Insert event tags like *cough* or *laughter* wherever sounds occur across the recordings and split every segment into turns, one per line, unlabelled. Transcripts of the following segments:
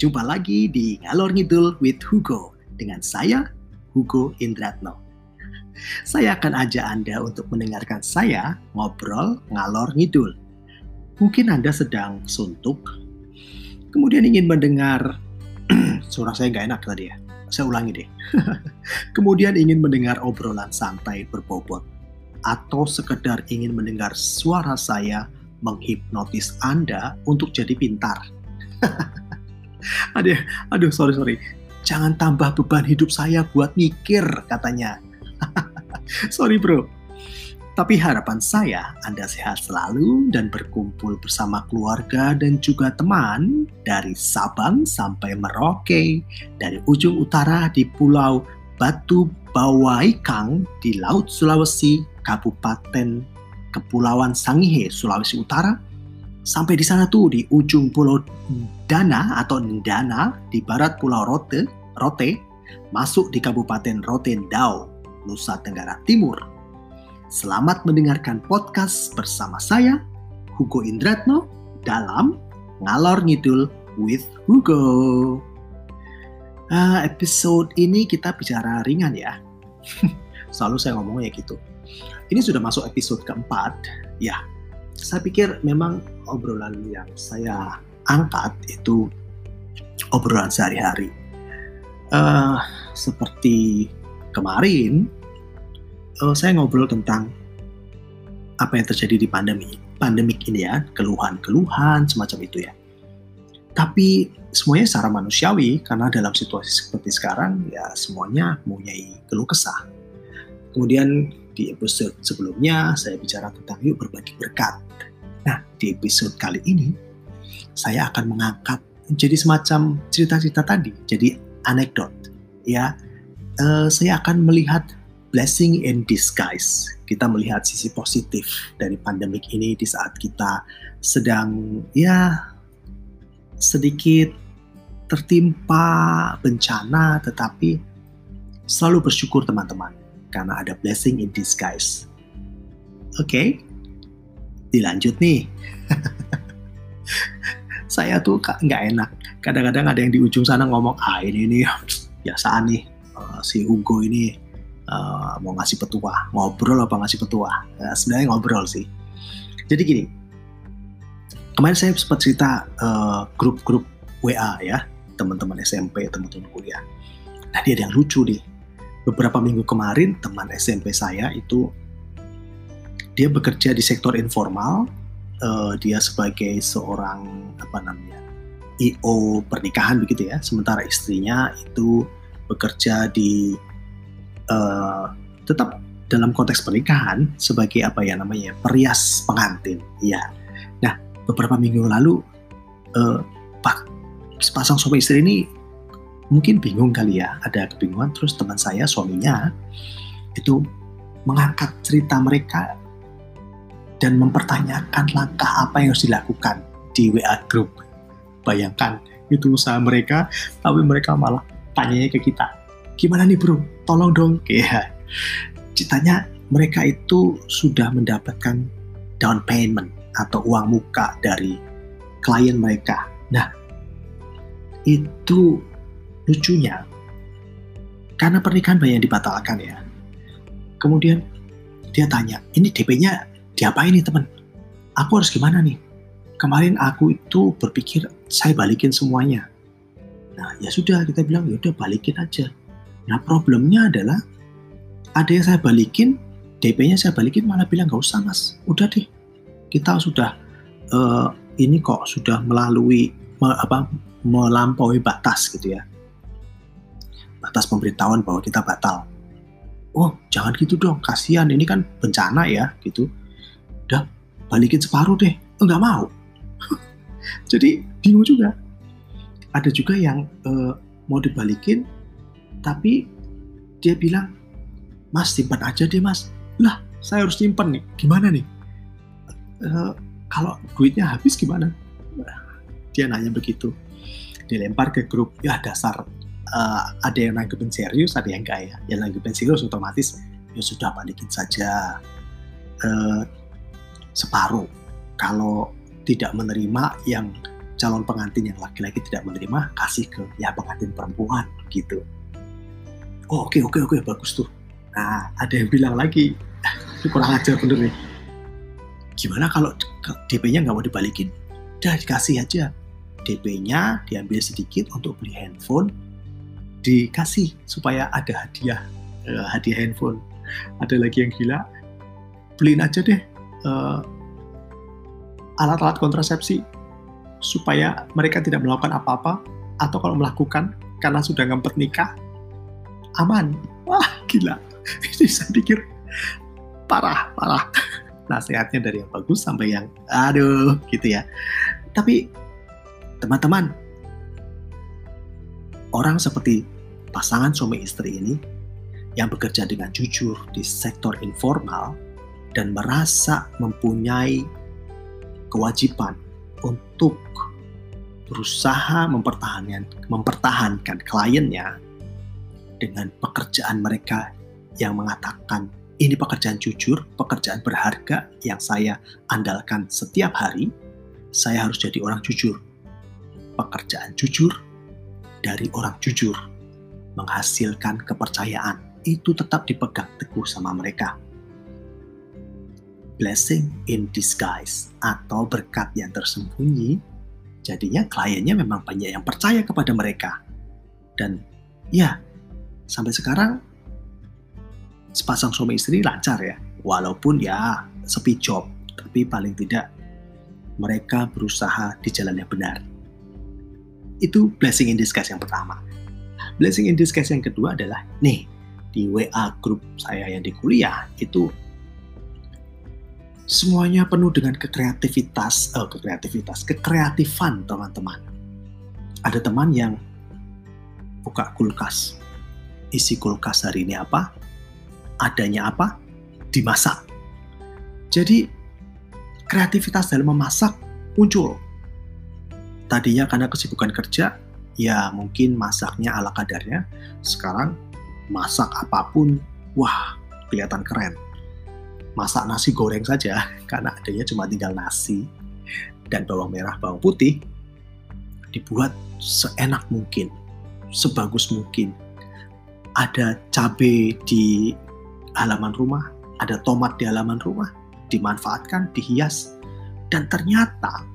Jumpa lagi di Ngalor Ngidul with Hugo. Dengan saya, Hugo Indratno. Saya akan ajak Anda untuk mendengarkan saya ngobrol ngalor ngidul. Mungkin Anda sedang suntuk, kemudian ingin mendengar *clears throat* suara saya nggak enak tadi ya. Saya ulangi deh. *laughs* kemudian ingin mendengar obrolan santai berbobot atau sekedar ingin mendengar suara saya menghipnotis Anda untuk jadi pintar *laughs* aduh, aduh sorry sorry. Jangan tambah beban hidup saya buat mikir katanya. *laughs* sorry bro. Tapi harapan saya Anda sehat selalu dan berkumpul bersama keluarga dan juga teman dari Sabang sampai Merauke, dari ujung utara di Pulau Batu Bawaikang di Laut Sulawesi, Kabupaten Kepulauan Sangihe, Sulawesi Utara, sampai di sana tuh di ujung Pulau Dana atau Ndana di barat Pulau Rote, Rote masuk di Kabupaten Rotendao, Nusa Tenggara Timur. Selamat mendengarkan podcast bersama saya, Hugo Indratno, dalam Ngalor Ngidul with Hugo. Uh, episode ini kita bicara ringan ya. *laughs* Selalu saya ngomongnya gitu. Ini sudah masuk episode keempat. Ya, saya pikir memang obrolan yang saya angkat itu obrolan sehari-hari. Uh, seperti kemarin, uh, saya ngobrol tentang apa yang terjadi di pandemi, pandemik ini ya, keluhan-keluhan semacam itu ya. Tapi semuanya secara manusiawi karena dalam situasi seperti sekarang ya semuanya mempunyai keluh kesah. Kemudian di episode sebelumnya saya bicara tentang yuk berbagi berkat. Nah, di episode kali ini saya akan mengangkat jadi semacam cerita-cerita tadi, jadi anekdot. Ya, uh, saya akan melihat blessing in disguise. Kita melihat sisi positif dari pandemik ini di saat kita sedang ya sedikit tertimpa bencana, tetapi selalu bersyukur teman-teman karena ada blessing in disguise. Oke, okay? dilanjut nih. *laughs* saya tuh nggak enak. Kadang-kadang ada yang di ujung sana ngomong, ah ini nih *laughs* biasaan nih uh, si Hugo ini uh, mau ngasih petua, ngobrol apa ngasih petua? Uh, sebenarnya ngobrol sih. Jadi gini, kemarin saya sempat cerita grup-grup uh, WA ya, teman-teman SMP, teman-teman kuliah. Nah dia ada yang lucu nih. Beberapa minggu kemarin teman SMP saya itu dia bekerja di sektor informal uh, dia sebagai seorang apa namanya IO pernikahan begitu ya. Sementara istrinya itu bekerja di uh, tetap dalam konteks pernikahan sebagai apa ya namanya perias pengantin ya nah beberapa minggu lalu uh, pak sepasang suami istri ini mungkin bingung kali ya ada kebingungan terus teman saya suaminya itu mengangkat cerita mereka dan mempertanyakan langkah apa yang harus dilakukan di WA group. Bayangkan itu usaha mereka, tapi mereka malah tanya ke kita, gimana nih bro, tolong dong. *laughs* Ya, ceritanya mereka itu sudah mendapatkan down payment atau uang muka dari klien mereka. Nah, itu lucunya karena pernikahan banyak yang dibatalkan ya. Kemudian dia tanya, ini DP-nya diapain nih teman? Aku harus gimana nih? Kemarin aku itu berpikir saya balikin semuanya. Nah ya sudah kita bilang ya udah balikin aja. Nah problemnya adalah ada yang saya balikin, DP-nya saya balikin malah bilang nggak usah mas, udah deh kita sudah uh, ini kok sudah melalui me, apa melampaui batas gitu ya batas pemberitahuan bahwa kita batal. Oh jangan gitu dong, kasihan ini kan bencana ya gitu. Udah balikin separuh deh enggak mau. *laughs* Jadi bingung juga. Ada juga yang uh, mau dibalikin tapi dia bilang mas simpan aja deh mas. Lah saya harus simpan nih gimana nih? Uh, kalau duitnya habis gimana? Dia nanya begitu. Dilempar ke grup ya dasar uh, ada yang nanggepin serius ada yang enggak ya? Yang nanggepin serius otomatis ya sudah balikin saja uh, separuh. Kalau tidak menerima yang calon pengantin yang laki-laki tidak menerima kasih ke ya pengantin perempuan gitu. Oh oke okay, oke okay, oke okay, bagus tuh. Nah ada yang bilang lagi. *laughs* Kurang ajar bener nih. Gimana kalau DP-nya nggak mau dibalikin? Udah dikasih aja. DP-nya diambil sedikit untuk beli handphone dikasih supaya ada hadiah uh, hadiah handphone. Ada lagi yang gila beliin aja deh uh, alat-alat kontrasepsi supaya mereka tidak melakukan apa-apa atau kalau melakukan karena sudah ngempet nikah aman. Wah gila. *laughs* Ini saya pikir parah parah. *laughs* Nasihatnya dari yang bagus sampai yang aduh gitu ya. Tapi teman-teman orang seperti pasangan suami istri ini yang bekerja dengan jujur di sektor informal dan merasa mempunyai kewajiban untuk berusaha mempertahankan, mempertahankan kliennya dengan pekerjaan mereka yang mengatakan ini pekerjaan jujur, pekerjaan berharga yang saya andalkan setiap hari, saya harus jadi orang jujur. Pekerjaan jujur dari orang jujur menghasilkan kepercayaan itu tetap dipegang teguh sama mereka blessing in disguise atau berkat yang tersembunyi, jadinya kliennya memang banyak yang percaya kepada mereka. Dan ya, sampai sekarang sepasang suami istri lancar ya, walaupun ya sepi job, tapi paling tidak mereka berusaha di jalan yang benar. Itu blessing in disguise yang pertama. Blessing in disguise yang kedua adalah, nih, di WA grup saya yang di kuliah, itu semuanya penuh dengan kekreativitas, oh, kekreativitas, kekreatifan teman-teman. Ada teman yang buka kulkas, isi kulkas hari ini apa, adanya apa, dimasak. Jadi kreativitas dalam memasak muncul. Tadinya karena kesibukan kerja, ya mungkin masaknya ala kadarnya. Sekarang masak apa pun, wah kelihatan keren masak nasi goreng saja *laughs* karena adanya cuma tinggal nasi dan bawang merah bawang putih dibuat seenak mungkin sebagus mungkin ada cabai di halaman rumah ada tomat di halaman rumah dimanfaatkan dihias dan ternyata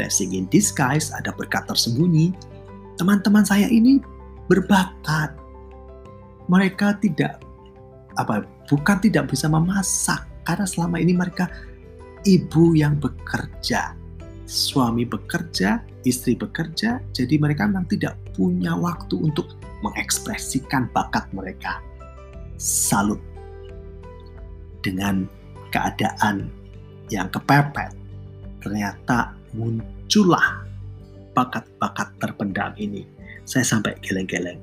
blessing in disguise ada berkat tersembunyi. Teman-teman saya ini berbakat. Mereka tidak apa bukan tidak bisa memasak. Karena selama ini mereka ibu yang bekerja, suami bekerja, istri bekerja, jadi mereka memang tidak punya waktu untuk mengekspresikan bakat mereka. Salut. Dengan keadaan yang kepepet, ternyata muncullah bakat-bakat terpendam ini. Saya sampai geleng-geleng.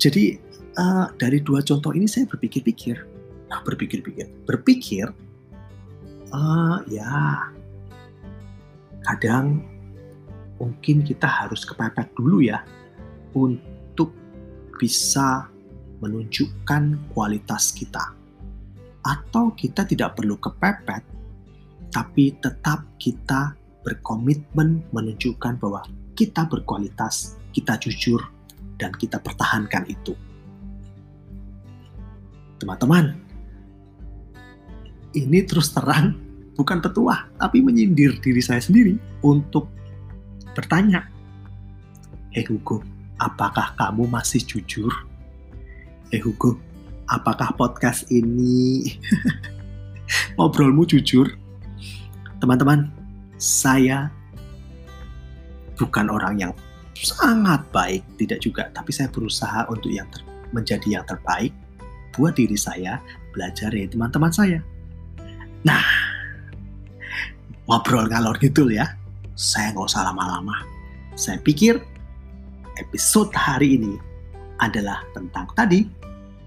Jadi uh, dari dua contoh ini saya berpikir-pikir, Nah, berpikir-pikir, berpikir, uh, ya kadang mungkin kita harus kepepet dulu ya untuk bisa menunjukkan kualitas kita. Atau kita tidak perlu kepepet, tapi tetap kita berkomitmen menunjukkan bahwa kita berkualitas, kita jujur, dan kita pertahankan itu. Teman-teman, ini terus terang bukan petuah, tapi menyindir diri saya sendiri untuk bertanya, Hei Hugo, apakah kamu masih jujur? Hei Hugo, apakah podcast ini *laughs* ngobrolmu jujur? Teman-teman, saya bukan orang yang sangat baik, tidak juga, tapi saya berusaha untuk yang ter menjadi yang terbaik buat diri saya, belajar ya teman-teman saya. Nah, ngobrol ngalor gitu ya. Saya nggak usah lama-lama. Saya pikir episode hari ini adalah tentang tadi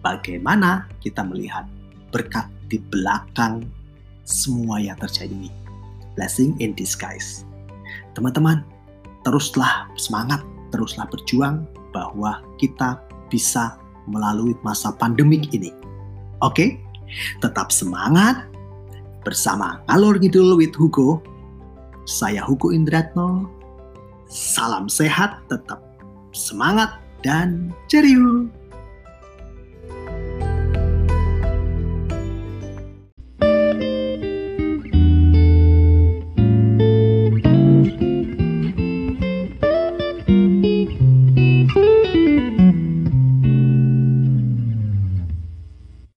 bagaimana kita melihat berkat di belakang semua yang terjadi ini. Blessing in disguise. Teman-teman, teruslah semangat, teruslah berjuang bahwa kita bisa melalui masa pandemik ini. Oke? Tetap semangat, bersama Ngalor Ngidul with Hugo. Saya Hugo Indratno. Salam sehat, tetap semangat, dan cerio.